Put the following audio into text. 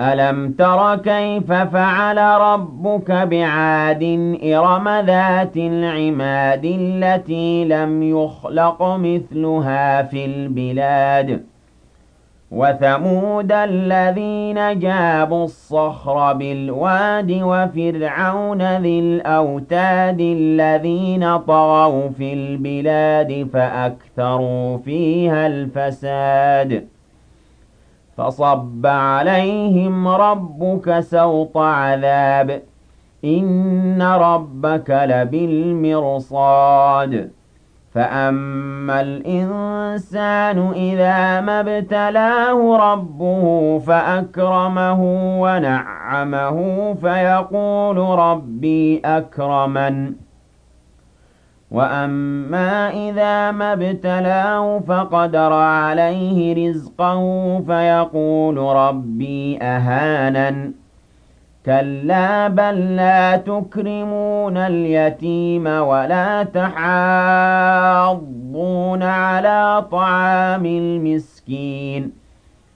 ألم تر كيف فعل ربك بعاد إرم ذات العماد التي لم يخلق مثلها في البلاد وثمود الذين جابوا الصخر بالواد وفرعون ذي الأوتاد الذين طغوا في البلاد فأكثروا فيها الفساد فصب عليهم ربك سوط عذاب. إن ربك لبالمرصاد. فأما الإنسان إذا ما ابتلاه ربه فأكرمه ونعمه فيقول ربي أكرمن. وأما إذا ما ابتلاه فقدر عليه رزقه فيقول ربي أهانن كلا بل لا تكرمون اليتيم ولا تحاضون على طعام المسكين